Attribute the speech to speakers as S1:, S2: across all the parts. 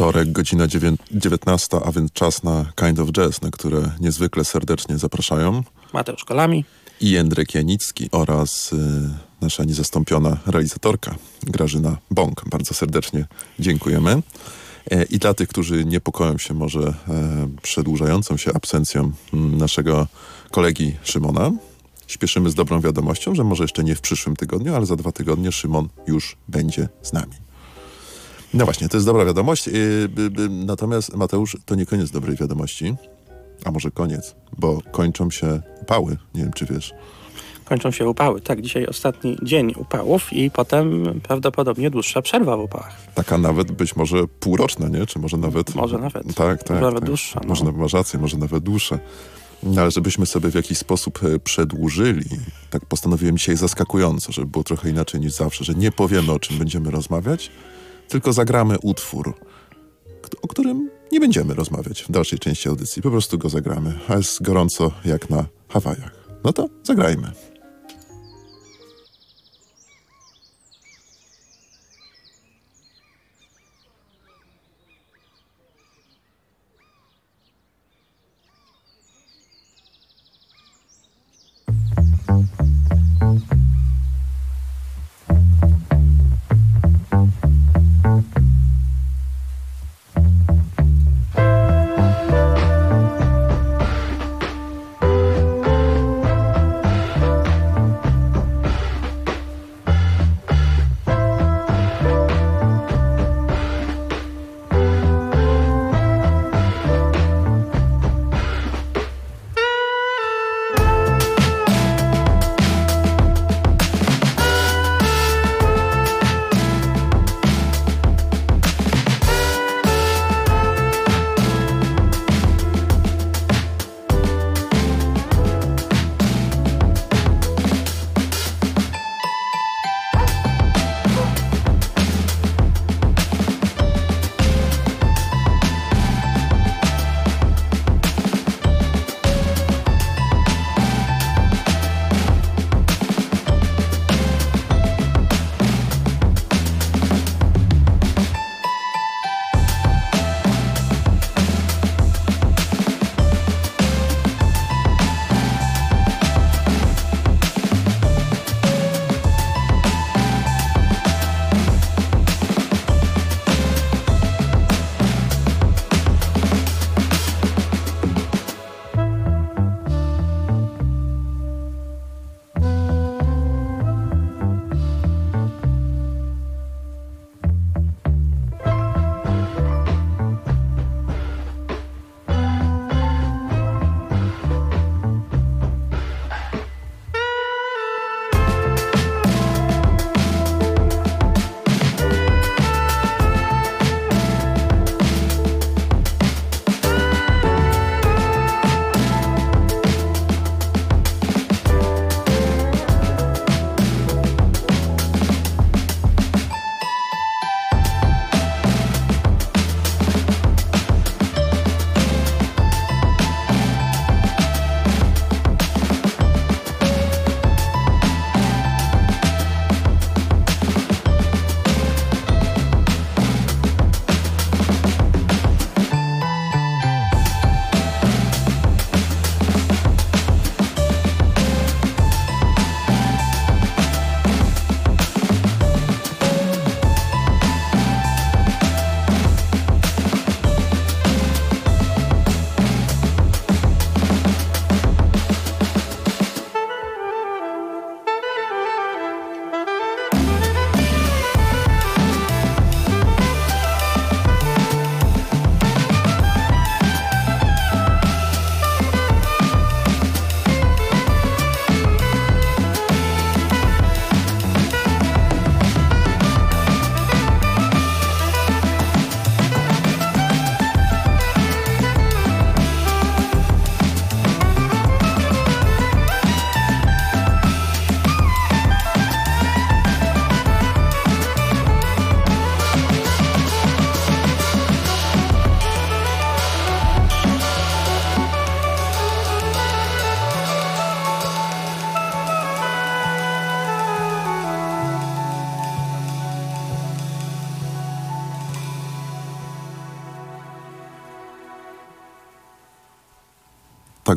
S1: Wtorek, godzina 19, a więc czas na Kind of Jazz, na które niezwykle serdecznie zapraszają
S2: Mateusz Kolami
S1: i Jędrek Janicki oraz y, nasza niezastąpiona realizatorka Grażyna Bąk. Bardzo serdecznie dziękujemy. E, I dla tych, którzy niepokoją się może e, przedłużającą się absencją m, naszego kolegi Szymona, śpieszymy z dobrą wiadomością, że może jeszcze nie w przyszłym tygodniu, ale za dwa tygodnie Szymon już będzie z nami. No właśnie, to jest dobra wiadomość. By, natomiast Mateusz, to nie koniec dobrej wiadomości. A może koniec, bo kończą się upały. Nie wiem, czy wiesz.
S2: Kończą się upały. Tak, dzisiaj ostatni dzień upałów i potem prawdopodobnie dłuższa przerwa w upałach.
S1: Taka nawet być może półroczna, nie? Czy może nawet...
S2: Może nawet.
S1: Tak, tak.
S2: Może nawet
S1: tak.
S2: dłuższa, no.
S1: Może nawet, masz rację, może nawet dłuższa. No, ale żebyśmy sobie w jakiś sposób e, przedłużyli, tak postanowiłem dzisiaj zaskakująco, żeby było trochę inaczej niż zawsze, że nie powiemy o czym będziemy rozmawiać, tylko zagramy utwór, o którym nie będziemy rozmawiać w dalszej części audycji. Po prostu go zagramy, a jest gorąco jak na Hawajach. No to zagrajmy.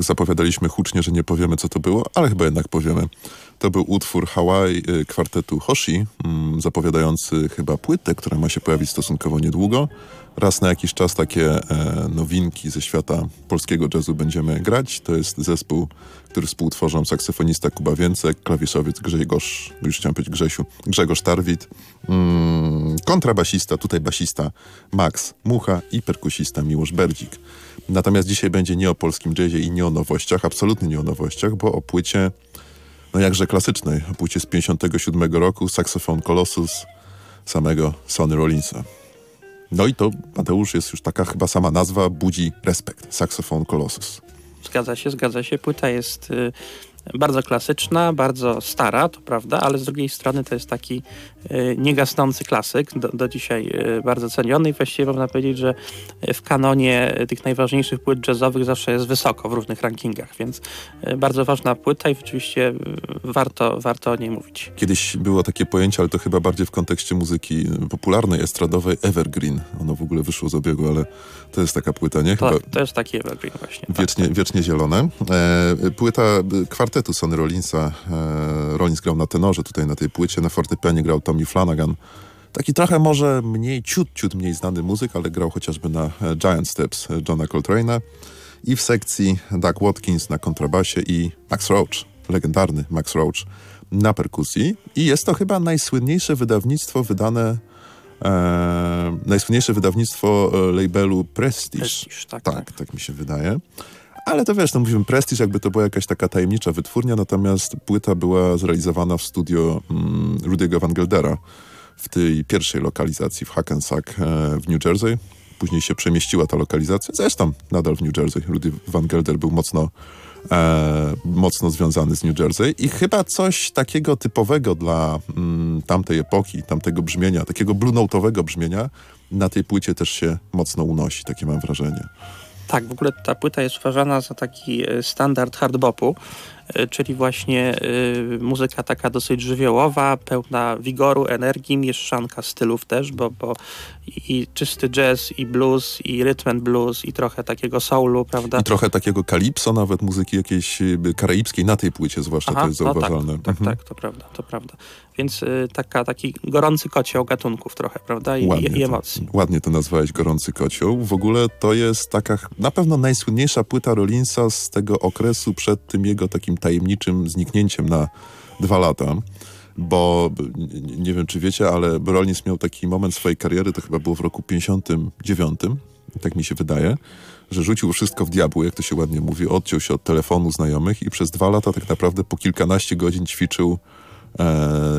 S1: Zapowiadaliśmy hucznie, że nie powiemy, co to było, ale chyba jednak powiemy. To był utwór Hawaii y, kwartetu Hoshi, mm, zapowiadający chyba płytę, która ma się pojawić stosunkowo niedługo. Raz na jakiś czas takie e, nowinki ze świata polskiego jazzu będziemy grać. To jest zespół, który współtworzą saksofonista Kuba Więcek, klawiszowiec Grzegorz, już chciałem powiedzieć Grzesiu, Grzegorz Tarwit, mm, kontrabasista, tutaj basista Max Mucha i perkusista Miłosz Berdzik. Natomiast dzisiaj będzie nie o polskim jazzie i nie o nowościach, absolutnie nie o nowościach, bo o płycie, no jakże klasycznej, o płycie z 57 roku, saksofon Colossus samego Sonny Rollinsa. No i to, Mateusz, jest już taka chyba sama nazwa, budzi respekt. Saxophone Colossus.
S2: Zgadza się, zgadza się. Płyta jest y, bardzo klasyczna, bardzo stara, to prawda, ale z drugiej strony to jest taki niegasnący klasyk, do, do dzisiaj y, bardzo ceniony i właściwie można powiedzieć, że w kanonie tych najważniejszych płyt jazzowych zawsze jest wysoko w różnych rankingach, więc bardzo ważna płyta i rzeczywiście warto, warto o niej mówić.
S1: Kiedyś było takie pojęcie, ale to chyba bardziej w kontekście muzyki popularnej, estradowej, evergreen. Ono w ogóle wyszło z obiegu, ale to jest taka płyta, nie?
S2: Chyba to, to jest taki evergreen właśnie.
S1: Wiecznie, tak. wiecznie zielone. E, płyta kwartetu Sonny Rollinsa. E, Rollins grał na tenorze tutaj na tej płycie, na fortepianie grał Tommy Flanagan. Taki trochę może mniej, ciut, ciut mniej znany muzyk, ale grał chociażby na Giant Steps Johna Coltrane'a. I w sekcji Doug Watkins na kontrabasie i Max Roach, legendarny Max Roach na perkusji. I jest to chyba najsłynniejsze wydawnictwo wydane e, najsłynniejsze wydawnictwo e, labelu Prestige.
S2: Prestige tak,
S1: tak,
S2: tak,
S1: tak mi się wydaje. Ale to wiesz, no mówimy Prestige, jakby to była jakaś taka tajemnicza wytwórnia, natomiast płyta była zrealizowana w studio mm, Rudy'ego Van Geldera w tej pierwszej lokalizacji w Hackensack e, w New Jersey. Później się przemieściła ta lokalizacja, zresztą nadal w New Jersey. Rudy Van Gelder był mocno, e, mocno związany z New Jersey i chyba coś takiego typowego dla mm, tamtej epoki, tamtego brzmienia, takiego blue brzmienia na tej płycie też się mocno unosi, takie mam wrażenie.
S2: Tak, w ogóle ta płyta jest uważana za taki e, standard hardbopu, czyli właśnie y, muzyka taka dosyć żywiołowa, pełna wigoru, energii, mieszczanka stylów też, bo, bo i czysty jazz, i blues, i rhythm and blues, i trochę takiego soulu, prawda?
S1: I trochę takiego kalipso, nawet muzyki jakiejś karaibskiej na tej płycie zwłaszcza
S2: Aha,
S1: to jest zauważalne.
S2: No tak, tak, mhm. tak, to prawda, to prawda. Więc y, taka, taki gorący kocioł gatunków trochę, prawda? I, ładnie i emocji.
S1: To, ładnie to nazwałeś gorący kocioł. W ogóle to jest taka na pewno najsłynniejsza płyta Rollinsa z tego okresu przed tym jego takim tajemniczym zniknięciem na dwa lata bo nie wiem, czy wiecie, ale Rollins miał taki moment swojej kariery, to chyba było w roku 59, tak mi się wydaje, że rzucił wszystko w diabły, jak to się ładnie mówi, odciął się od telefonu znajomych i przez dwa lata tak naprawdę po kilkanaście godzin ćwiczył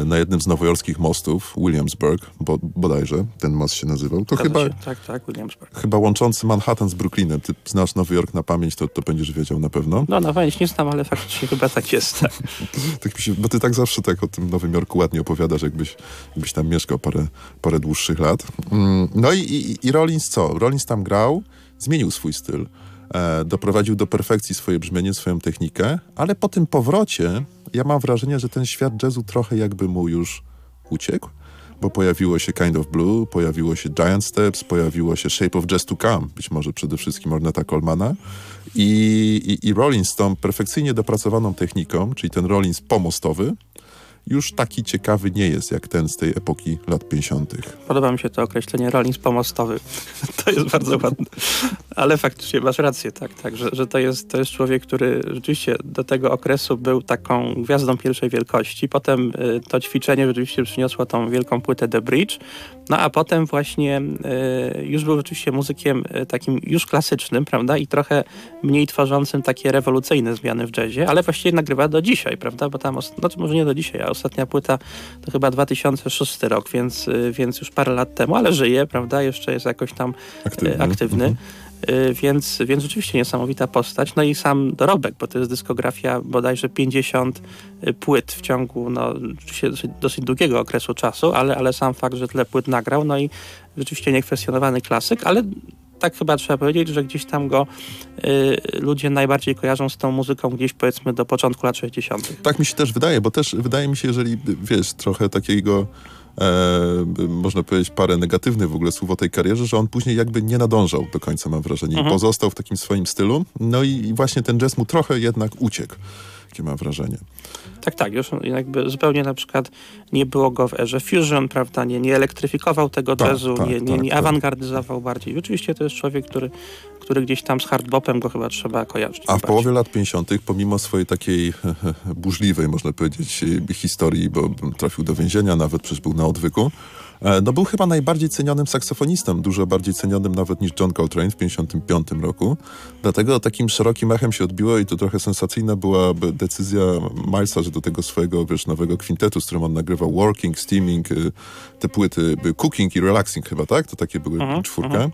S1: na jednym z nowojorskich mostów, Williamsburg, bo, bodajże ten most się nazywał. To chyba,
S2: się. Tak, tak, Williamsburg.
S1: Chyba łączący Manhattan z Brooklynem. Ty znasz Nowy Jork na pamięć, to, to będziesz wiedział na pewno.
S2: No, na pamięć nie znam, ale faktycznie chyba tak jest. Tak.
S1: tak się, bo ty tak zawsze tak o tym Nowym Jorku ładnie opowiadasz, jakbyś, jakbyś tam mieszkał parę, parę dłuższych lat. Mm, no i, i, i Rollins co? Rollins tam grał, zmienił swój styl. E, doprowadził do perfekcji swoje brzmienie, swoją technikę, ale po tym powrocie ja mam wrażenie, że ten świat jazzu trochę jakby mu już uciekł, bo pojawiło się Kind of Blue, pojawiło się Giant Steps, pojawiło się Shape of Jazz to Come, być może przede wszystkim Orneta Colmana i, i, i Rollins z tą perfekcyjnie dopracowaną techniką, czyli ten Rollins pomostowy, już taki ciekawy nie jest jak ten z tej epoki lat 50.
S2: Podoba mi się to określenie Rollins pomostowy. to jest bardzo ładne. Ale faktycznie masz rację, tak, tak, że, że to, jest, to jest człowiek, który rzeczywiście do tego okresu był taką gwiazdą pierwszej wielkości. Potem y, to ćwiczenie rzeczywiście przyniosło tą wielką płytę The Bridge. No a potem właśnie y, już był rzeczywiście muzykiem y, takim już klasycznym, prawda? I trochę mniej tworzącym takie rewolucyjne zmiany w jazzie, ale właściwie nagrywa do dzisiaj, prawda? Bo tam, znaczy może nie do dzisiaj, a ostatnia płyta to chyba 2006 rok, więc, y, więc już parę lat temu, ale żyje, prawda? Jeszcze jest jakoś tam y, aktywny. aktywny. Mhm. Y, więc, więc rzeczywiście niesamowita postać. No i sam dorobek, bo to jest dyskografia bodajże 50 płyt w ciągu no, dosyć, dosyć długiego okresu czasu, ale, ale sam fakt, że tyle płyt nagrał, no i rzeczywiście niekwestionowany klasyk, ale tak chyba trzeba powiedzieć, że gdzieś tam go y, ludzie najbardziej kojarzą z tą muzyką gdzieś powiedzmy do początku lat 60.
S1: Tak mi się też wydaje, bo też wydaje mi się, jeżeli wiesz, trochę takiego e, można powiedzieć, parę negatywnych w ogóle słów o tej karierze, że on później jakby nie nadążał do końca, mam wrażenie. Mhm. Pozostał w takim swoim stylu. No i właśnie ten jazz mu trochę jednak uciekł. Takie mam wrażenie.
S2: Tak, tak. Już jakby zupełnie na przykład nie było go w erze fusion, prawda? Nie, nie elektryfikował tego tak, jazzu, tak, nie, nie, tak, nie tak. awangardyzował bardziej. Oczywiście to jest człowiek, który który gdzieś tam z hardbopem go chyba trzeba kojarzyć.
S1: A w połowie lat 50., pomimo swojej takiej burzliwej, można powiedzieć, historii, bo trafił do więzienia, nawet przecież był na odwyku, no był chyba najbardziej cenionym saksofonistą, dużo bardziej cenionym nawet niż John Coltrane w 55 roku. Dlatego takim szerokim echem się odbiło i to trochę sensacyjna była decyzja Milesa, że do tego swojego, wiesz, nowego kwintetu, z którym on nagrywał Working, Steaming, y, te płyty, Cooking i Relaxing chyba, tak? To takie były -huh, czwórka. -huh.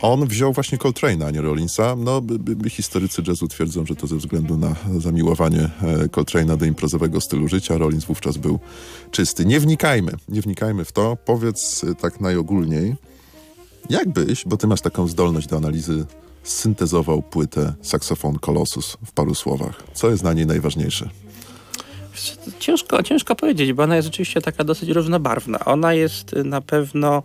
S1: On wziął właśnie Coltrane'a, a nie Rollinsa. No, historycy jazzu twierdzą, że to ze względu na zamiłowanie e, Coltrane'a do imprezowego stylu życia. Rollins wówczas był czysty. Nie wnikajmy, nie wnikajmy w to. Powiedz e, tak najogólniej, jakbyś, bo ty masz taką zdolność do analizy, syntezował płytę Saxofon Colossus w paru słowach. Co jest na niej najważniejsze?
S2: Ciężko, ciężko powiedzieć, bo ona jest rzeczywiście taka dosyć różnobarwna. Ona jest na pewno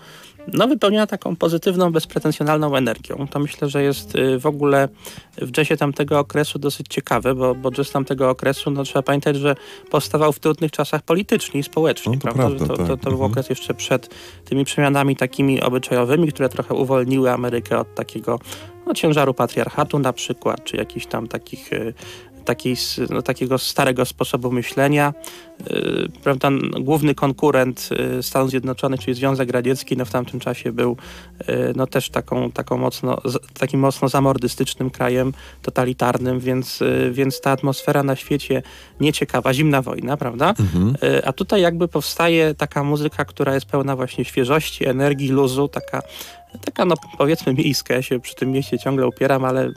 S2: no, wypełniona taką pozytywną, bezpretensjonalną energią. To myślę, że jest y, w ogóle w jazzie tamtego okresu dosyć ciekawe, bo, bo jazz tamtego okresu, no trzeba pamiętać, że powstawał w trudnych czasach politycznie i społecznie.
S1: No, to, prawda? Prawda,
S2: to,
S1: tak.
S2: to, to, był mhm. okres jeszcze przed tymi przemianami takimi obyczajowymi, które trochę uwolniły Amerykę od takiego no, ciężaru patriarchatu na przykład, czy jakichś tam takich y, takiej, no, takiego starego sposobu myślenia. Yy, prawda, główny konkurent yy, Stanów Zjednoczonych, czyli Związek Radziecki, no, w tamtym czasie był yy, no, też taką, taką mocno, takim mocno zamordystycznym krajem, totalitarnym, więc, więc ta atmosfera na świecie nieciekawa, zimna wojna, prawda? Mhm. A tutaj jakby powstaje taka muzyka, która jest pełna właśnie świeżości, energii, luzu, taka taka no powiedzmy miejska, ja się przy tym mieście ciągle upieram, ale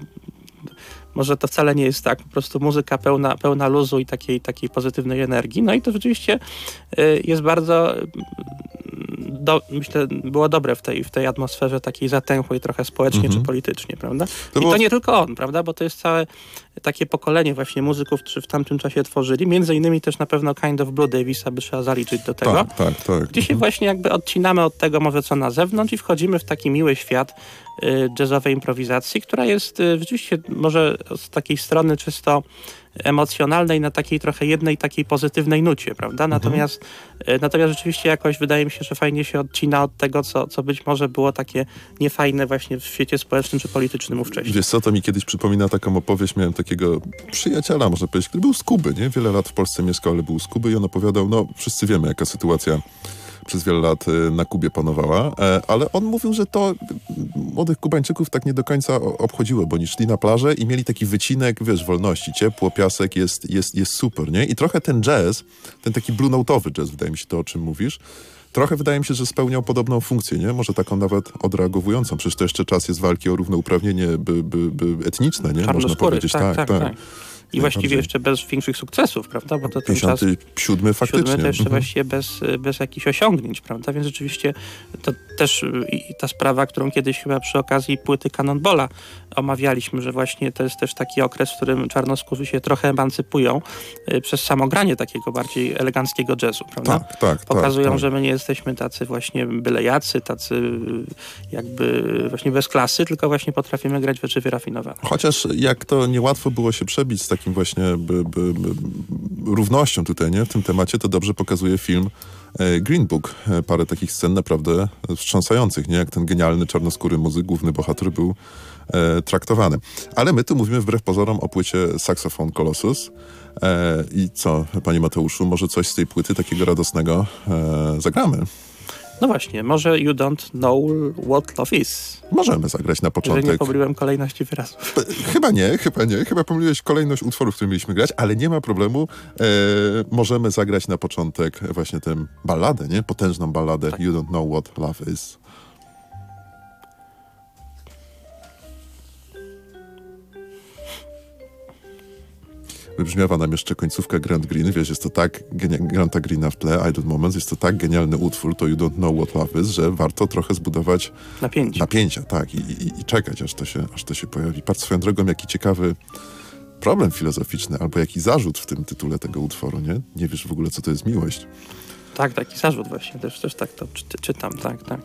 S2: może to wcale nie jest tak, po prostu muzyka pełna, pełna luzu i takiej, takiej pozytywnej energii. No i to rzeczywiście y, jest bardzo do, myślę, było dobre w tej, w tej atmosferze takiej zatęchłej trochę społecznie -hmm. czy mhm. politycznie, prawda? To I było... to nie tylko on, prawda? Bo to jest całe takie pokolenie właśnie muzyków, którzy w tamtym czasie tworzyli. Między innymi też na pewno Kind of Blue Davisa by trzeba zaliczyć do tego.
S1: Tak, tak, tak.
S2: Gdzie się mm -hmm. właśnie jakby odcinamy od tego może co na zewnątrz i wchodzimy w taki miły świat y, jazzowej improwizacji, która jest y, rzeczywiście może z takiej strony czysto emocjonalnej na takiej trochę jednej takiej pozytywnej nucie, prawda? Mhm. Natomiast, mhm. natomiast rzeczywiście jakoś wydaje mi się, że fajnie się odcina od tego, co, co być może było takie niefajne właśnie w świecie społecznym czy politycznym ówcześnie.
S1: Wiesz co, to mi kiedyś przypomina taką opowieść, miałem takiego przyjaciela, można powiedzieć, który był z Kuby, nie? Wiele lat w Polsce mieszkał, ale był z Kuby i on opowiadał, no wszyscy wiemy, jaka sytuacja przez wiele lat y, na Kubie panowała, e, ale on mówił, że to młodych Kubańczyków tak nie do końca obchodziło, bo oni szli na plażę i mieli taki wycinek, wiesz, wolności, ciepło, piasek, jest, jest, jest super, nie? I trochę ten jazz, ten taki blue note'owy jazz, wydaje mi się to, o czym mówisz, trochę wydaje mi się, że spełniał podobną funkcję, nie? Może taką nawet odreagowującą. Przecież to jeszcze czas jest walki o równouprawnienie by, by, by etniczne, nie?
S2: Można powiedzieć, tak, tak. tak. tak. I właściwie jeszcze bez większych sukcesów, prawda? Bo to
S1: ten 57 faktycznie.
S2: Siódmy to jeszcze mhm. właściwie bez, bez jakichś osiągnięć, prawda? Więc rzeczywiście to też ta sprawa, którą kiedyś chyba przy okazji płyty Cannonballa omawialiśmy, że właśnie to jest też taki okres, w którym czarnoskórzy się trochę emancypują y, przez samogranie takiego bardziej eleganckiego jazzu, prawda?
S1: Tak, tak.
S2: Pokazują,
S1: tak, tak.
S2: że my nie jesteśmy tacy właśnie bylejacy, tacy y, jakby właśnie bez klasy, tylko właśnie potrafimy grać rzeczy wyrafinowane.
S1: Chociaż jak to niełatwo było się przebić z takim właśnie by, by, by, równością tutaj, nie? W tym temacie to dobrze pokazuje film e, Green Book. E, parę takich scen naprawdę wstrząsających, nie? Jak ten genialny czarnoskóry muzyk, główny bohater był e, traktowany. Ale my tu mówimy wbrew pozorom o płycie Saxophone Colossus. E, I co, panie Mateuszu, może coś z tej płyty takiego radosnego e, zagramy?
S2: No właśnie, może You Don't Know What Love Is.
S1: Możemy zagrać na początek. Że
S2: nie pomyliłem kolejności wyrazów.
S1: Chyba nie, chyba nie. Chyba pomyliłeś kolejność utworów, które mieliśmy grać, ale nie ma problemu. E, możemy zagrać na początek właśnie tę balladę, nie? Potężną balladę tak. You Don't Know What Love Is. Wybrzmiawa nam jeszcze końcówka Grand Green. Wiesz, jest to tak, Granta Greena w tle, Idle Moments, jest to tak genialny utwór, to You Don't Know What Love Is, że warto trochę zbudować
S2: napięcie.
S1: napięcia tak, i, i, i czekać, aż to, się, aż to się pojawi. Patrz swoją drogą, jaki ciekawy problem filozoficzny, albo jaki zarzut w tym tytule tego utworu, nie? Nie wiesz w ogóle, co to jest miłość.
S2: Tak, taki zarzut właśnie, też, też tak to czy, czytam, tak, tak.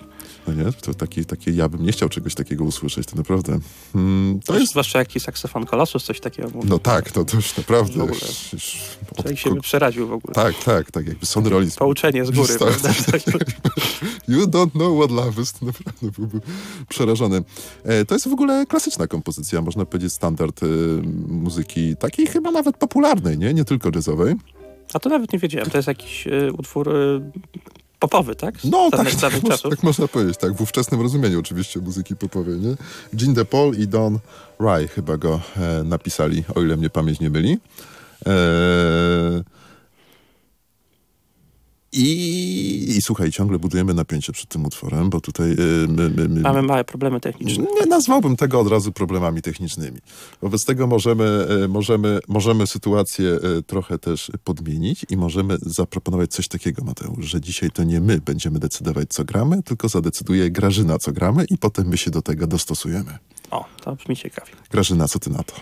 S1: No nie? To taki, taki, ja bym nie chciał czegoś takiego usłyszeć, to naprawdę. Hmm, to jest...
S2: Zwłaszcza jakiś saksofon Kolosus coś takiego mówi.
S1: No tak, to, to już naprawdę...
S2: W ogóle.
S1: Już, już,
S2: Człowiek się by przeraził w ogóle.
S1: Tak, tak, tak, jakby Son Rollins...
S2: Pouczenie z góry,
S1: Tak.
S2: prawda? Tak.
S1: You don't know what love is. Naprawdę byłby przerażony. E, to jest w ogóle klasyczna kompozycja, można powiedzieć standard e, muzyki, takiej chyba nawet popularnej, nie? Nie tylko jazzowej.
S2: A to nawet nie wiedziałem, to jest jakiś y, utwór y, popowy, tak?
S1: No, tak, tak, można, tak można powiedzieć, tak, w ówczesnym rozumieniu oczywiście muzyki popowej, nie? Jean de Paul i Don Rye chyba go e, napisali, o ile mnie pamięć nie myli. E, i, I słuchaj, ciągle budujemy napięcie przed tym utworem, bo tutaj e, my, my, my,
S2: Mamy małe problemy techniczne.
S1: nie nazwałbym tego od razu problemami technicznymi. Wobec tego możemy, e, możemy, możemy sytuację e, trochę też podmienić i możemy zaproponować coś takiego, Mateusz, że dzisiaj to nie my będziemy decydować, co gramy, tylko zadecyduje Grażyna, co gramy i potem my się do tego dostosujemy.
S2: O, to brzmi ciekawie.
S1: Grażyna, co ty na to?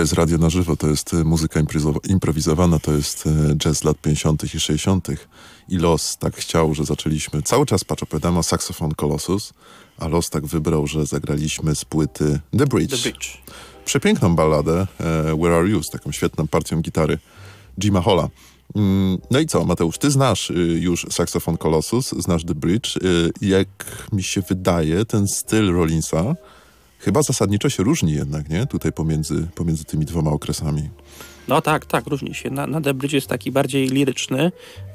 S1: Jest radio na żywo, to jest e, muzyka improwizowana, to jest e, jazz lat 50. i 60. I los tak chciał, że zaczęliśmy. Cały czas patrz, opowiadamy o saxofon Colossus, a los tak wybrał, że zagraliśmy z płyty The Bridge.
S2: The Bridge.
S1: Przepiękną balladę e, Where Are You z taką świetną partią gitary Jima Holla. Mm, no i co, Mateusz, ty znasz y, już saksofon Colossus, znasz The Bridge. Y, jak mi się wydaje, ten styl Rollinsa chyba zasadniczo się różni jednak, nie? Tutaj pomiędzy, pomiędzy tymi dwoma okresami.
S2: No tak, tak, różni się. Na, na The Bridge jest taki bardziej liryczny.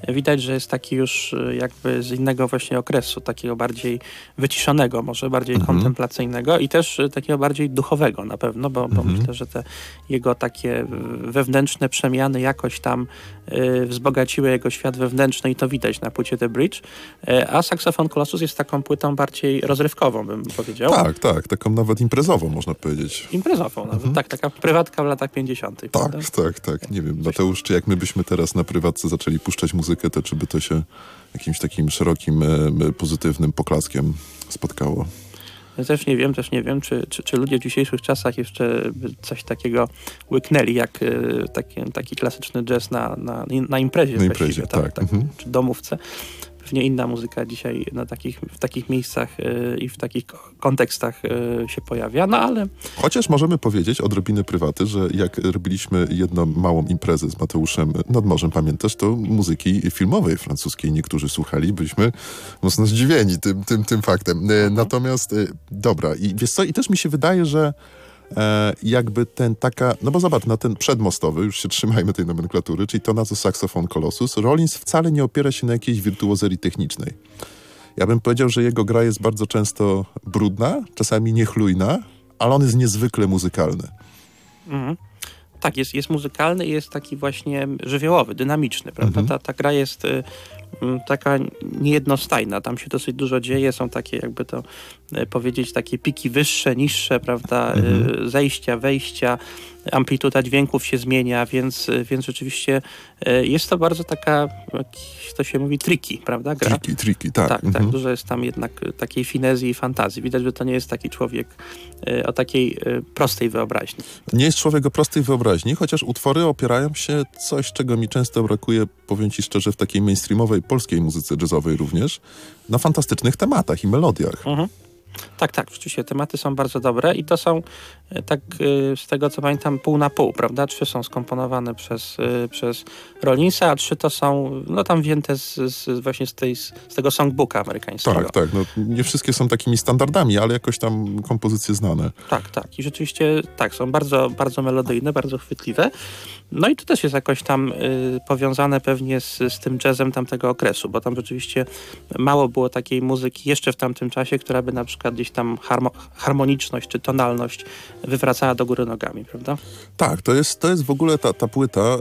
S2: Widać, że jest taki już e, jakby z innego właśnie okresu, takiego bardziej wyciszonego, może bardziej mhm. kontemplacyjnego i też e, takiego bardziej duchowego na pewno, bo, bo mhm. myślę, że te jego takie wewnętrzne przemiany jakoś tam y, wzbogaciły jego świat wewnętrzny i to widać na płycie The Bridge. A Saxophone Colossus jest taką płytą bardziej rozrywkową, bym powiedział.
S1: Tak, tak, taką nawet imprezową można powiedzieć.
S2: Imprezową, nawet, mhm. tak, taka prywatka w latach 50.
S1: Tak, prawda? tak, tak. Nie wiem, Mateusz, czy jak my byśmy teraz na prywatce zaczęli puszczać muzykę, to czy by to się jakimś takim szerokim, e, pozytywnym poklaskiem spotkało?
S2: Ja też nie wiem, też nie wiem, czy, czy, czy, ludzie w dzisiejszych czasach jeszcze coś takiego łyknęli, jak e, taki, taki klasyczny jazz na, na, na imprezie.
S1: Na imprezie, tak.
S2: tak, tak mhm. Czy domówce pewnie inna muzyka dzisiaj na takich, w takich miejscach yy, i w takich kontekstach yy, się pojawia, no ale...
S1: Chociaż możemy powiedzieć odrobinę prywaty, że jak robiliśmy jedną małą imprezę z Mateuszem nad morzem, pamiętasz, to muzyki filmowej francuskiej niektórzy słuchali, byliśmy mocno zdziwieni tym, tym, tym faktem. Mhm. Natomiast, dobra, i wiesz co, i też mi się wydaje, że e, jakby ten taka, no bo zobacz, na ten przedmostowy, już się trzymajmy tej nomenklatury, czyli to na co saksofon Colossus, Rollins wcale nie opiera się na jakiejś wirtuozerii technicznej. Ja bym powiedział, że jego gra jest bardzo często brudna, czasami niechlujna, ale on jest niezwykle muzykalny.
S2: Mhm. Tak, jest, jest muzykalny i jest taki właśnie żywiołowy, dynamiczny, prawda? Mhm. Ta, ta gra jest y, taka niejednostajna. Tam się dosyć dużo dzieje, są takie jakby to e, powiedzieć, takie piki wyższe, niższe, prawda, e, mhm. zejścia, wejścia, amplituda dźwięków się zmienia, więc, e, więc rzeczywiście jest to bardzo taka, to się mówi, triki, prawda?
S1: Gra. Triki, triki, tak.
S2: Tak, tak mhm. tak, dużo jest tam jednak takiej finezji i fantazji. Widać, że to nie jest taki człowiek o takiej prostej wyobraźni.
S1: Nie jest człowiek o prostej wyobraźni, chociaż utwory opierają się coś, czego mi często brakuje, powiem ci szczerze, w takiej mainstreamowej polskiej muzyce jazzowej również, na fantastycznych tematach i melodiach. Mhm.
S2: Tak, tak, rzeczywiście tematy są bardzo dobre i to są tak e, z tego co pamiętam pół na pół, prawda? Trzy są skomponowane przez, e, przez Rollinsa, a trzy to są no tam wzięte z, z właśnie z, tej, z tego songbooka amerykańskiego.
S1: Tak, tak, no nie wszystkie są takimi standardami, ale jakoś tam kompozycje znane.
S2: Tak, tak i rzeczywiście tak, są bardzo, bardzo melodyjne, bardzo chwytliwe. No i to też jest jakoś tam y, powiązane pewnie z, z tym jazzem tamtego okresu, bo tam rzeczywiście mało było takiej muzyki jeszcze w tamtym czasie, która by na przykład gdzieś tam harmo, harmoniczność czy tonalność wywracała do góry nogami, prawda?
S1: Tak, to jest, to jest w ogóle ta, ta płyta,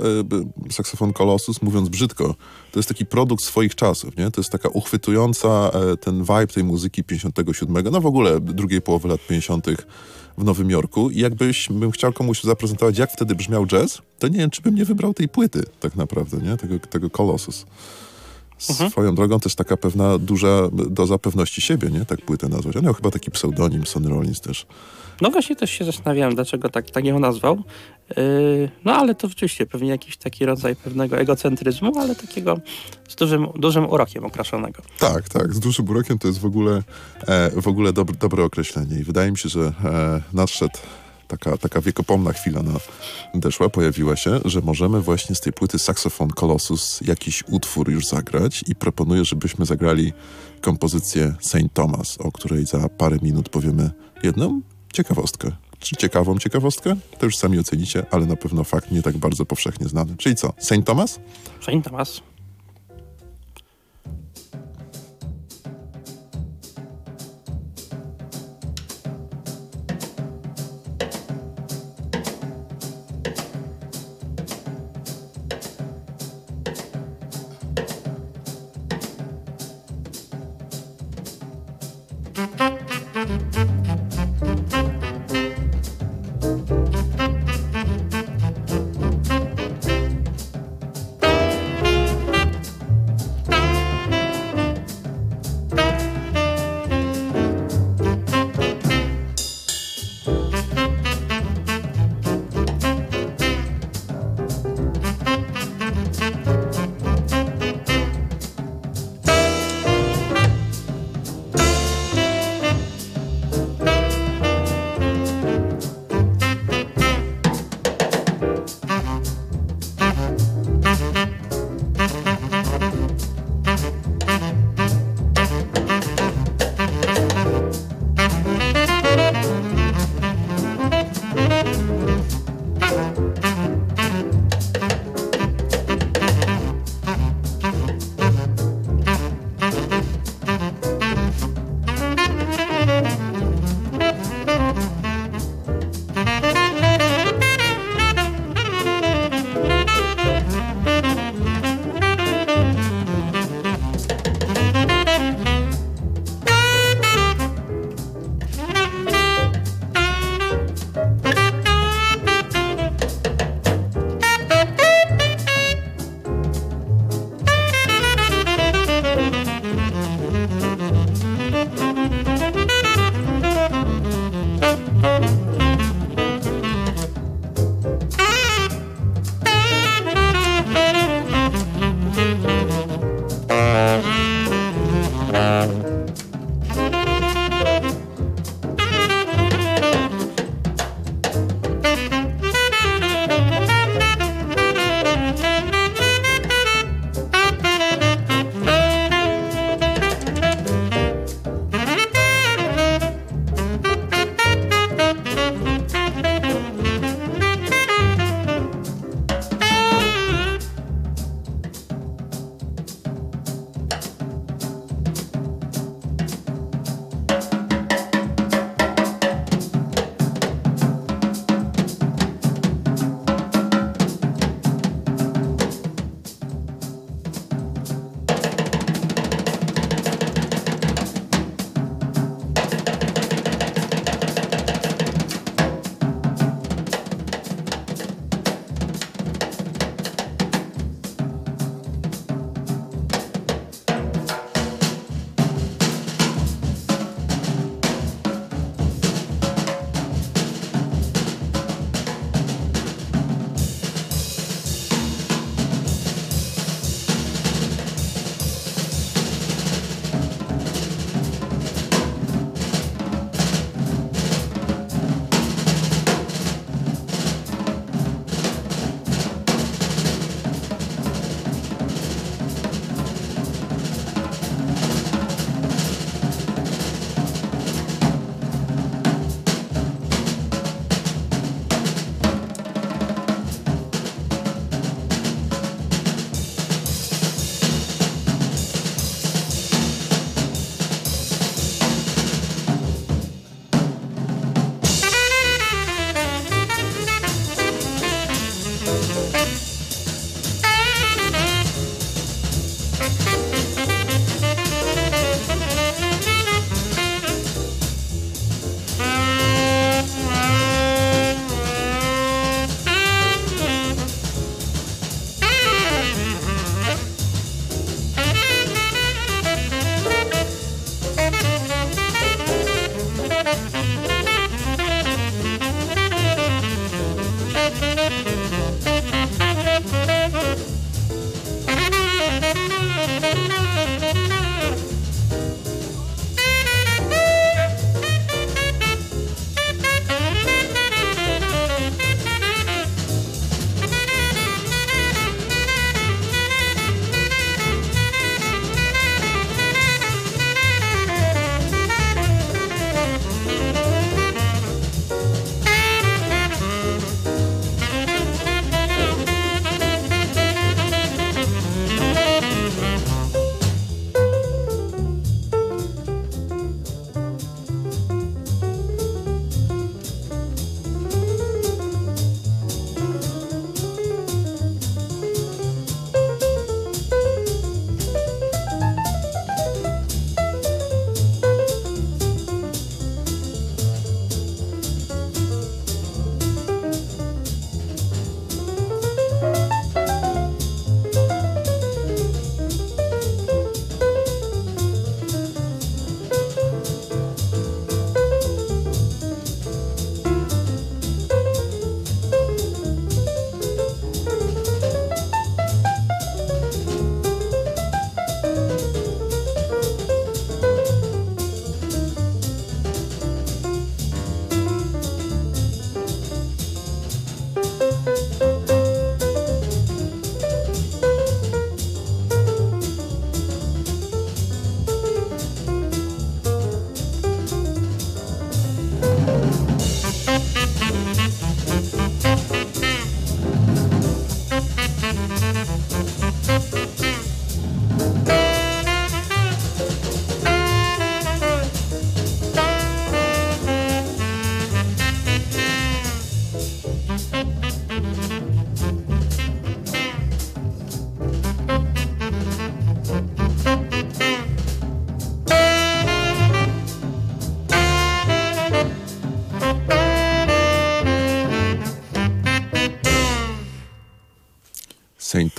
S1: y, saksofon Colossus, mówiąc brzydko, to jest taki produkt swoich czasów, nie? To jest taka uchwytująca y, ten vibe tej muzyki 57, no w ogóle drugiej połowy lat 50 w Nowym Jorku i jakbyś bym chciał komuś zaprezentować, jak wtedy brzmiał jazz, to nie wiem, czy bym nie wybrał tej płyty tak naprawdę, nie? Tego, tego Colossus. Mhm. Swoją drogą też taka pewna duża doza pewności siebie, nie? Tak płytę nazwać. On miał chyba taki pseudonim, Sonny Rollins też.
S2: No właśnie też się zastanawiałem, dlaczego tak, tak ją nazwał. Yy, no ale to rzeczywiście pewnie jakiś taki rodzaj pewnego egocentryzmu, ale takiego z dużym, dużym urokiem okraszonego.
S1: Tak, tak. Z dużym urokiem to jest w ogóle, e, w ogóle dobre, dobre określenie. I wydaje mi się, że e, nadszedł taka, taka wiekopomna chwila nadeszła, pojawiła się, że możemy właśnie z tej płyty Saxophone Colossus jakiś utwór już zagrać i proponuję, żebyśmy zagrali kompozycję Saint Thomas, o której za parę minut powiemy jedną ciekawostkę. Czy ciekawą ciekawostkę? To już sami ocenicie, ale na pewno fakt nie tak bardzo powszechnie znany. Czyli co? Saint Thomas?
S2: Saint Thomas.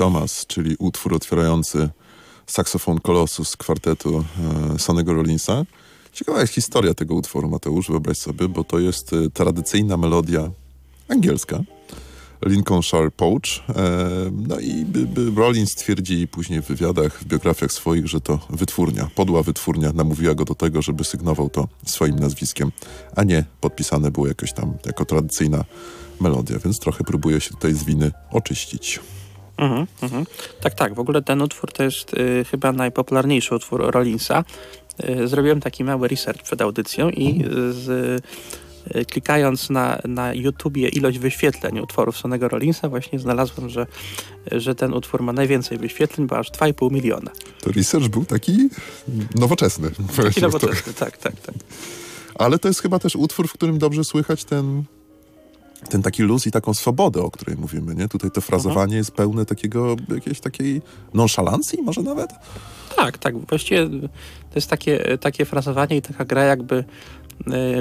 S1: Thomas, czyli utwór otwierający saksofon Colossus kwartetu e, Sonego Rollinsa. Ciekawa jest historia tego utworu, Mateusz, wyobraź sobie, bo to jest e, tradycyjna melodia angielska. Lincolnshire Poach. E, no i Rollins twierdzi później w wywiadach, w biografiach swoich, że to wytwórnia, podła wytwórnia namówiła go do tego, żeby sygnował to swoim nazwiskiem, a nie podpisane było jakoś tam jako tradycyjna melodia, więc trochę próbuje się tutaj z winy oczyścić.
S2: Mhm, mhm. Tak, tak. W ogóle ten utwór to jest y, chyba najpopularniejszy utwór Rollinsa. Y, zrobiłem taki mały research przed audycją i z, y, klikając na, na YouTubie ilość wyświetleń utworów Sonego Rollinsa właśnie znalazłem, że, że ten utwór ma najwięcej wyświetleń, bo aż 2,5 miliona.
S1: To research był taki nowoczesny.
S2: Taki nowoczesny, tak, tak, tak.
S1: Ale to jest chyba też utwór, w którym dobrze słychać ten ten taki luz i taką swobodę, o której mówimy, nie? Tutaj to frazowanie jest pełne takiego, jakiejś takiej nonszalancji może nawet?
S2: Tak, tak. Właściwie to jest takie, takie frazowanie i taka gra jakby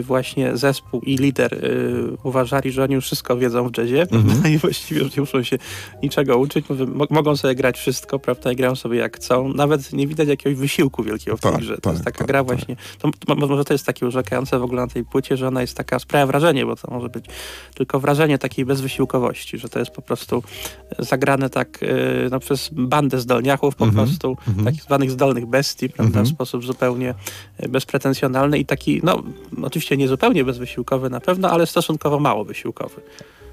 S2: właśnie zespół i lider y, uważali, że oni już wszystko wiedzą w jazzie mm-hmm. i właściwie już nie muszą się niczego uczyć, mogą sobie grać wszystko, prawda, i grają sobie jak chcą. Nawet nie widać jakiegoś wysiłku wielkiego w tej tak, grze. To tak, jest taka tak, gra właśnie, to, to, może to jest takie urzekające w ogóle na tej płycie, że ona jest taka, sprawia wrażenie, bo to może być tylko wrażenie takiej bezwysiłkowości, że to jest po prostu zagrane tak no, przez bandę zdolniachów, po mm-hmm. prostu mm-hmm. takich zwanych zdolnych bestii, prawda, w mhm. sposób zupełnie bezpretensjonalny i taki, no oczywiście nie zupełnie bezwysiłkowy na pewno, ale stosunkowo mało wysiłkowy.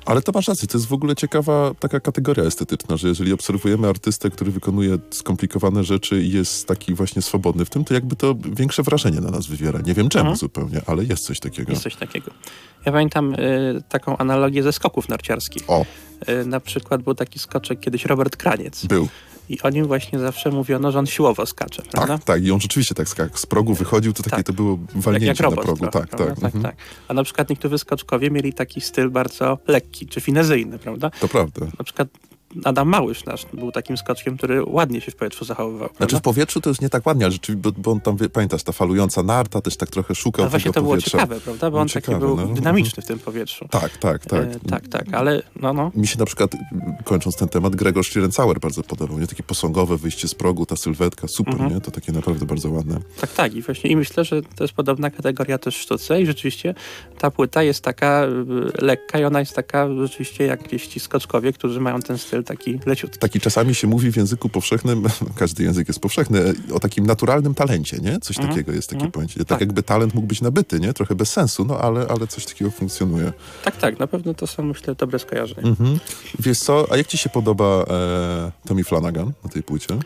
S1: Ale to masz rację, to jest w ogóle ciekawa taka kategoria estetyczna, że jeżeli obserwujemy artystę, który wykonuje skomplikowane rzeczy i jest taki właśnie swobodny w tym, to jakby to większe wrażenie na nas wywiera. Nie wiem czemu mhm. zupełnie, ale jest coś takiego.
S2: Jest coś takiego. Ja pamiętam y, taką analogię ze skoków narciarskich.
S1: O.
S2: Y, na przykład był taki skoczek kiedyś Robert Kraniec.
S1: Był.
S2: I o nim właśnie zawsze mówiono, że on siłowo skacze,
S1: tak, prawda? Tak, tak. I on rzeczywiście tak skakał. Z progu wychodził, to takie tak. to było walnięcie jak, jak robot, na progu. Trochę, tak, tak.
S2: tak, mhm. tak. A na przykład niektórzy skoczkowie mieli taki styl bardzo lekki, czy finezyjny, prawda?
S1: To prawda.
S2: Na przykład Adam Małysz nasz był takim skoczkiem, który ładnie się w powietrzu zachowywał. Znaczy
S1: prawda? w powietrzu to już nie tak ładnie, ale rzeczywiście, bo, on tam, pamiętasz, ta falująca narta też tak trochę szukał
S2: no właśnie
S1: to
S2: powietrza. było ciekawe, prawda? Bo on ciekawe, taki był no. dynamiczny w tym powietrzu.
S1: Tak, tak, tak.
S2: E, tak, tak, ale no, no.
S1: Mi się na przykład, kończąc ten temat, Gregor Schlierenzauer bardzo podobał, nie? Takie posągowe wyjście z progu, ta sylwetka, super, mhm. nie? To takie naprawdę bardzo ładne.
S2: Tak, tak i właśnie i myślę, że to jest podobna kategoria też w sztuce i rzeczywiście ta płyta jest taka y, lekka i ona jest taka rzeczywiście jak gdzieś ci skoczkowie, którzy mają ten styl taki leciutki
S1: taki czasami się mówi w języku powszechnym, każdy język jest powszechny, o takim naturalnym talencie, nie? Coś mm. takiego jest takie mm. pojęcie. Tak, tak, jakby talent mógł być nabyty, nie? Trochę bez sensu, no ale, ale coś takiego funkcjonuje.
S2: Tak, tak, na pewno to są, myślę, dobre skojarzenia.
S1: Mm -hmm. Wiesz co, a jak ci się podoba e, Tommy Flanagan na tej płycie?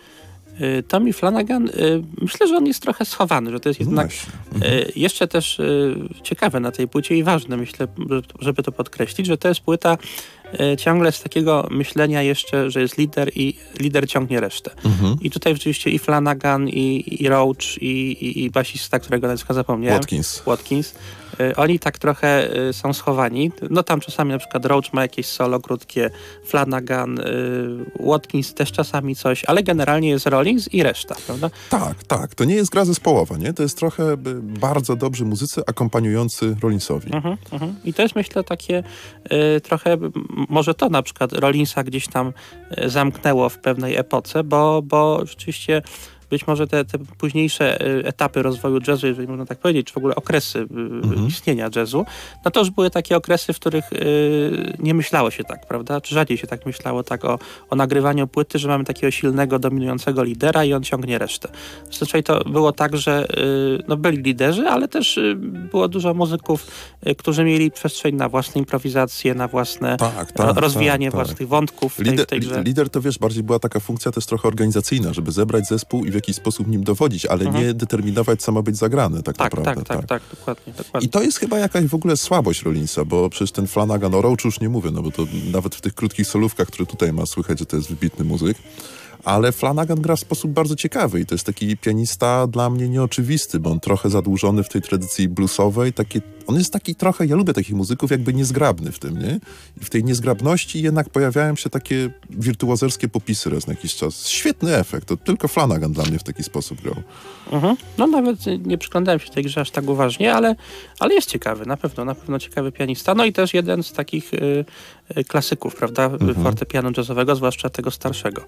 S2: Y, Tommy Flanagan, y, myślę, że on jest trochę schowany, że to jest jednak no mhm. jeszcze też ciekawe na tej płycie i ważne, myślę, żeby to podkreślić, że to jest płyta ciągle z takiego myślenia jeszcze, że jest lider i lider ciągnie resztę. Mhm. I tutaj rzeczywiście i Flanagan, i, i Roach, i, i, i basista, którego nazwiska zapomniałem.
S1: Watkins.
S2: Watkins Y, oni tak trochę y, są schowani. No tam czasami na przykład Roach ma jakieś solo krótkie, Flanagan, y, Watkins też czasami coś, ale generalnie jest Rollins i reszta, prawda?
S1: Tak, tak. To nie jest gra zespołowa, nie? To jest trochę bardzo dobrzy muzycy akompaniujący Rollinsowi. Uh -huh.
S2: I to jest myślę takie y, trochę, może to na przykład Rollinsa gdzieś tam zamknęło w pewnej epoce, bo, bo rzeczywiście być może te, te późniejsze y, etapy rozwoju jazzu, jeżeli można tak powiedzieć, czy w ogóle okresy y, mhm. istnienia jazzu, no to już były takie okresy, w których y, nie myślało się tak, prawda? Czy rzadziej się tak myślało tak o, o nagrywaniu płyty, że mamy takiego silnego, dominującego lidera i on ciągnie resztę. Zazwyczaj to było tak, że no, byli liderzy, ale też było dużo muzyków, którzy mieli przestrzeń na własne improwizacje, na własne tak, tak, rozwijanie tak, tak. własnych wątków.
S1: Lider, tej, tej lider to wiesz, bardziej była taka funkcja też trochę organizacyjna, żeby zebrać zespół i w jakiś sposób nim dowodzić, ale
S2: Mhm.
S1: nie determinować, co ma być zagrane tak,
S2: Tak,
S1: naprawdę.
S2: tak, tak, tak, dokładnie. dokładnie.
S1: I to jest chyba jakaś w ogóle słabość Rollinsa, bo przecież ten Flanagan o Roachu już nie mówię, no bo to nawet w tych krótkich solówkach, które tutaj ma, słychać, że to jest wybitny muzyk. Ale Flanagan gra w sposób bardzo ciekawy i to jest taki pianista dla mnie nieoczywisty, bo on trochę zadłużony w tej tradycji bluesowej. Taki, on jest taki trochę, ja lubię takich muzyków, jakby niezgrabny w tym, nie? I w tej niezgrabności jednak pojawiają się takie wirtuozerskie popisy raz na jakiś czas. Świetny efekt, to tylko Flanagan dla mnie w taki sposób grał.
S2: Mhm. No nawet nie przyglądałem się tej grze aż tak uważnie, ale, ale jest ciekawy, na pewno, na pewno ciekawy pianista. No i też jeden z takich y, y, klasyków, prawda,
S1: Mhm.
S2: fortepianu jazzowego, zwłaszcza tego starszego.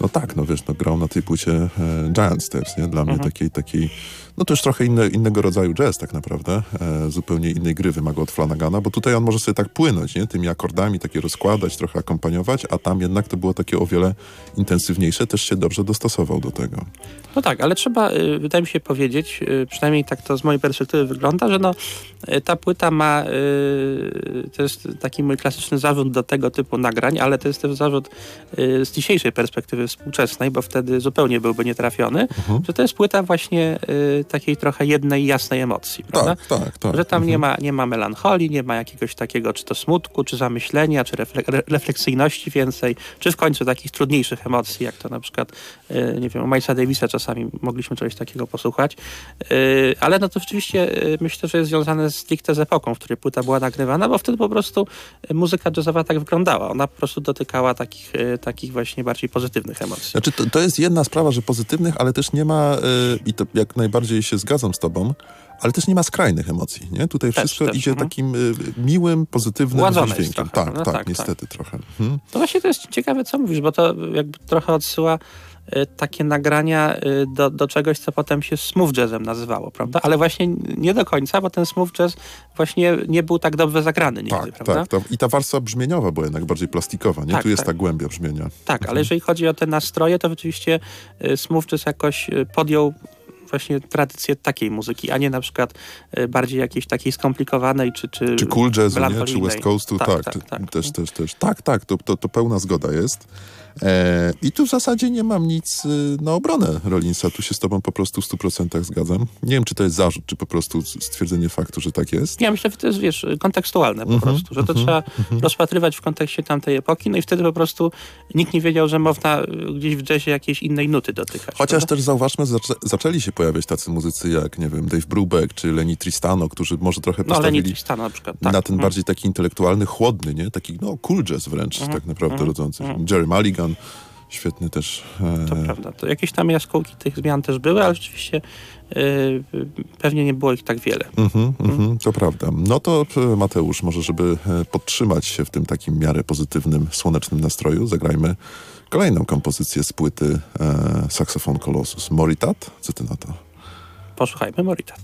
S1: No tak, no wiesz, no grał na tej płycie e, Giant Steps, nie? Dla mnie
S2: Mhm.
S1: takiej, takiej, no to już trochę inne, innego rodzaju jazz tak naprawdę, e, zupełnie innej gry wymaga od Flanagana, bo tutaj on może sobie tak płynąć, nie? Tymi akordami takie rozkładać, trochę akompaniować, a tam jednak to było takie o wiele intensywniejsze, też się dobrze dostosował do tego.
S2: No tak, ale trzeba, y, wydaje mi się powiedzieć, y, przynajmniej tak to z mojej perspektywy wygląda, że no, y, ta płyta ma, to jest taki mój klasyczny zarzut do tego typu nagrań, ale to jest też zarzut z dzisiejszej perspektywy współczesnej, bo wtedy zupełnie byłby nietrafiony,
S1: Mhm.
S2: że to jest płyta właśnie takiej trochę jednej, jasnej emocji, prawda?
S1: Tak, tak, tak.
S2: Że tam. Nie, ma, nie ma melancholii, nie ma jakiegoś takiego czy to smutku, czy zamyślenia, czy refle re refleksyjności więcej, czy w końcu takich trudniejszych emocji, jak to na przykład, y, nie wiem, u Milesa Davisa czasami mogliśmy czegoś takiego posłuchać. Y, ale no to rzeczywiście y, myślę, że jest związane stricte z epoką, w której płyta była nagrywana, bo wtedy po prostu muzyka jazzowa tak wyglądała. Ona po prostu dotykała takich, takich właśnie bardziej pozytywnych emocji.
S1: Znaczy, to, to jest jedna sprawa, że pozytywnych, ale też nie ma, i to jak najbardziej się zgadzam z tobą, ale też nie ma skrajnych emocji, nie? Tutaj
S2: Też,
S1: wszystko
S2: też,
S1: idzie
S2: mhm.
S1: takim y, miłym, pozytywnym wydźwiękiem.
S2: trochę,
S1: Tak,
S2: no
S1: tak,
S2: tak,
S1: niestety trochę. Mhm.
S2: To właśnie to jest ciekawe, co mówisz, bo to jakby trochę odsyła y, takie nagrania y, do, do czegoś, co potem się smooth jazzem nazywało, prawda? Ale właśnie nie do końca, bo ten smooth jazz właśnie nie był tak dobrze zagrany nigdy,
S1: Tak,
S2: prawda?
S1: tak. I ta warstwa brzmieniowa była jednak bardziej plastikowa, nie?
S2: Tak,
S1: tu jest
S2: tak.
S1: ta głębia brzmienia.
S2: Tak, ale jeżeli chodzi o te nastroje, to rzeczywiście y, smooth jazz jakoś podjął właśnie tradycję takiej muzyki, a nie na przykład y, bardziej jakiejś takiej skomplikowanej, czy... Czy,
S1: Czy cool jazzu, nie? Czy. West Coastu, tak,
S2: Tak, tak, tak.
S1: Też, też, też. Tak, tak, to, to, to pełna zgoda jest. E, I tu w zasadzie nie mam nic y, na obronę Rollinsa, tu się z tobą po prostu w 100% zgadzam. Nie wiem, czy to jest zarzut, czy po prostu stwierdzenie faktu, że tak jest.
S2: Ja myślę, że to jest, wiesz, kontekstualne po
S1: Mhm,
S2: prostu, że to trzeba rozpatrywać w kontekście tamtej epoki, no i wtedy po prostu nikt nie wiedział, że można gdzieś w jazzie jakiejś innej nuty dotykać.
S1: Chociaż
S2: prawda?
S1: też zauważmy, zaczę, zaczęli się pojawiać tacy muzycy jak, nie wiem, Dave Brubeck czy Lenny Tristano, którzy może trochę
S2: No
S1: postawili
S2: Tristana na przykład. Tak.
S1: na ten
S2: Mhm.
S1: bardziej taki intelektualny, chłodny, nie? Taki, no, cool jazz wręcz
S2: Mhm,
S1: tak naprawdę
S2: mhm,
S1: rodzący.
S2: mhm.
S1: Jerry Mulligan, świetny też.
S2: To
S1: E,
S2: prawda. To jakieś tam jaskółki tych zmian też były, ale rzeczywiście y, pewnie nie było ich tak wiele.
S1: Mhm, mhm, to prawda. No to e, Mateusz, może żeby e, podtrzymać się w tym takim miarę pozytywnym, słonecznym nastroju, zagrajmy kolejną kompozycję z płyty e, Saxofon Colossus. Moritat? Co ty na to?
S2: Posłuchajmy Moritat.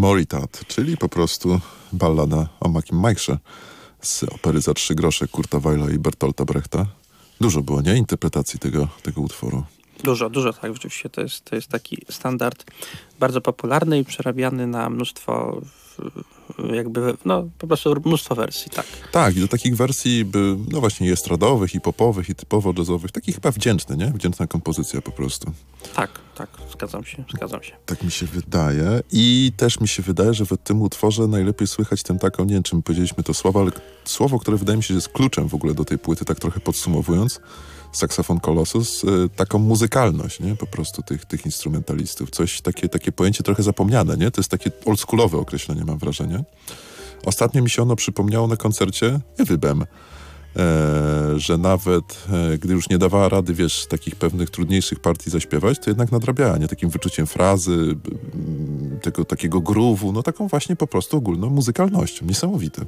S1: Moritat, czyli po prostu ballada o Makim Majkrze z opery za trzy grosze Kurta Weila i Bertolta Brechta. Dużo było, nie? Interpretacji tego, tego utworu.
S2: Dużo, dużo, tak. Rzeczywiście to jest, to jest taki standard bardzo popularny i przerabiany na mnóstwo jakby, no po prostu mnóstwo wersji, tak.
S1: Tak, i do takich wersji, by, no właśnie estradowych i popowych i typowo jazzowych, takich chyba wdzięczny, nie? Wdzięczna kompozycja po prostu.
S2: Tak, tak, zgadzam się, zgadzam się.
S1: Tak mi się wydaje i też mi się wydaje, że w tym utworze najlepiej słychać tę taką, nie wiem, czy my powiedzieliśmy to słowo, ale słowo, które wydaje mi się, że jest kluczem w ogóle do tej płyty, tak trochę podsumowując, saksofon Colossus, y, taką muzykalność, nie? Po prostu tych, tych instrumentalistów. Coś, takie, takie pojęcie trochę zapomniane, nie? To jest takie oldschoolowe określenie, mam wrażenie. Ostatnio mi się ono przypomniało na koncercie Ewy Bem, e, że nawet e, gdy już nie dawała rady, wiesz, takich pewnych trudniejszych partii zaśpiewać, to jednak nadrabiała, nie? Takim wyczuciem frazy, tego takiego groove'u, no taką właśnie po prostu ogólną muzykalnością. Niesamowite.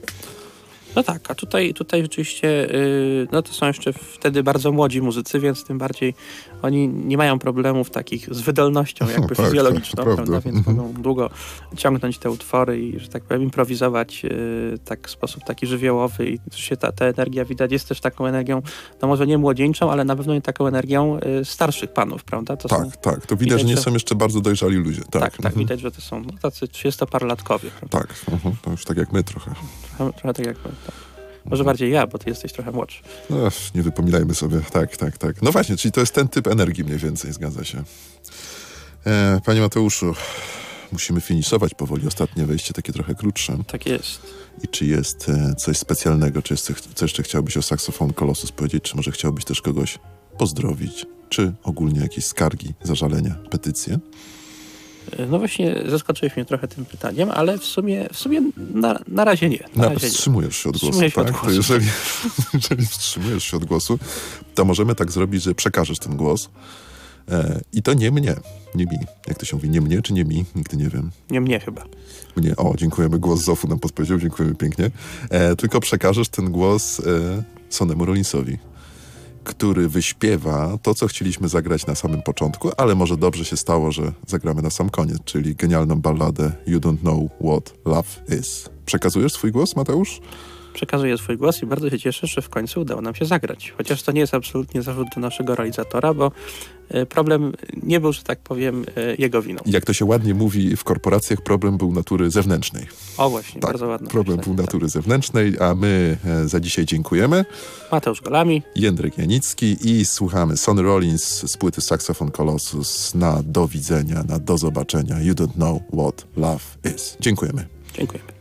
S2: No tak, a tutaj, tutaj rzeczywiście yy, no to są jeszcze wtedy bardzo młodzi muzycy, więc tym bardziej oni nie mają problemów takich z wydolnością jakby no, fizjologiczną, tak, prawda? Więc mhm. mogą długo ciągnąć te utwory i, że tak powiem, improwizować yy, tak w sposób taki żywiołowy i się ta, ta energia widać jest też taką energią, no może nie młodzieńczą, ale na pewno nie taką energią yy, starszych panów, prawda?
S1: To tak, są, tak, to widać, widać, że nie są jeszcze bardzo dojrzali ludzie. Tak,
S2: tak, tak mhm. widać, że to są no, tacy 30-parlatkowie.
S1: Tak, mhm, to już tak jak my trochę.
S2: Trochę, trochę tak jak my. Może bardziej ja, bo ty jesteś trochę młodszy.
S1: No, nie wypominajmy sobie. Tak, tak, tak. No właśnie, czyli to jest ten typ energii mniej więcej, zgadza się. E, panie Mateuszu, musimy finiszować powoli. Ostatnie wejście takie trochę krótsze.
S2: Tak jest.
S1: I czy jest e, coś specjalnego? Czy jest, co jeszcze chciałbyś o saksofon Colossus powiedzieć? Czy może chciałbyś też kogoś pozdrowić? Czy ogólnie jakieś skargi, zażalenia, petycje?
S2: No właśnie zaskoczyłeś mnie trochę tym pytaniem, ale w sumie, w sumie na, na razie nie.
S1: Na razie wstrzymujesz się od głosu, tak? Od głosu. To jeżeli, jeżeli wstrzymujesz się od głosu, to możemy tak zrobić, że przekażesz ten głos e, i to nie mnie, nie mi. Jak to się mówi, nie mnie czy nie mi? Nigdy nie wiem.
S2: Nie mnie chyba.
S1: Mnie, o, dziękujemy, głos Zofu nam podpowiedział, dziękujemy pięknie. E, tylko przekażesz ten głos e, Sonemu Rollinsowi który wyśpiewa to, co chcieliśmy zagrać na samym początku, ale może dobrze się stało, że zagramy na sam koniec, czyli genialną balladę You Don't Know What Love Is. Przekazujesz swój głos, Mateusz?
S2: Przekazuję swój głos i bardzo się cieszę, że w końcu udało nam się zagrać. Chociaż to nie jest absolutnie zarzut do naszego realizatora, bo e, problem nie był, że tak powiem, e, jego winą.
S1: Jak to się ładnie mówi w korporacjach, problem był natury zewnętrznej.
S2: O właśnie, tak, bardzo ładne.
S1: Problem był natury tak. zewnętrznej, a my e, za dzisiaj dziękujemy.
S2: Mateusz Golami.
S1: Jędrek Janicki i słuchamy Sonny Rollins z płyty Saxophone Colossus na do widzenia, na do zobaczenia. You don't know what love is. Dziękujemy.
S2: Dziękujemy.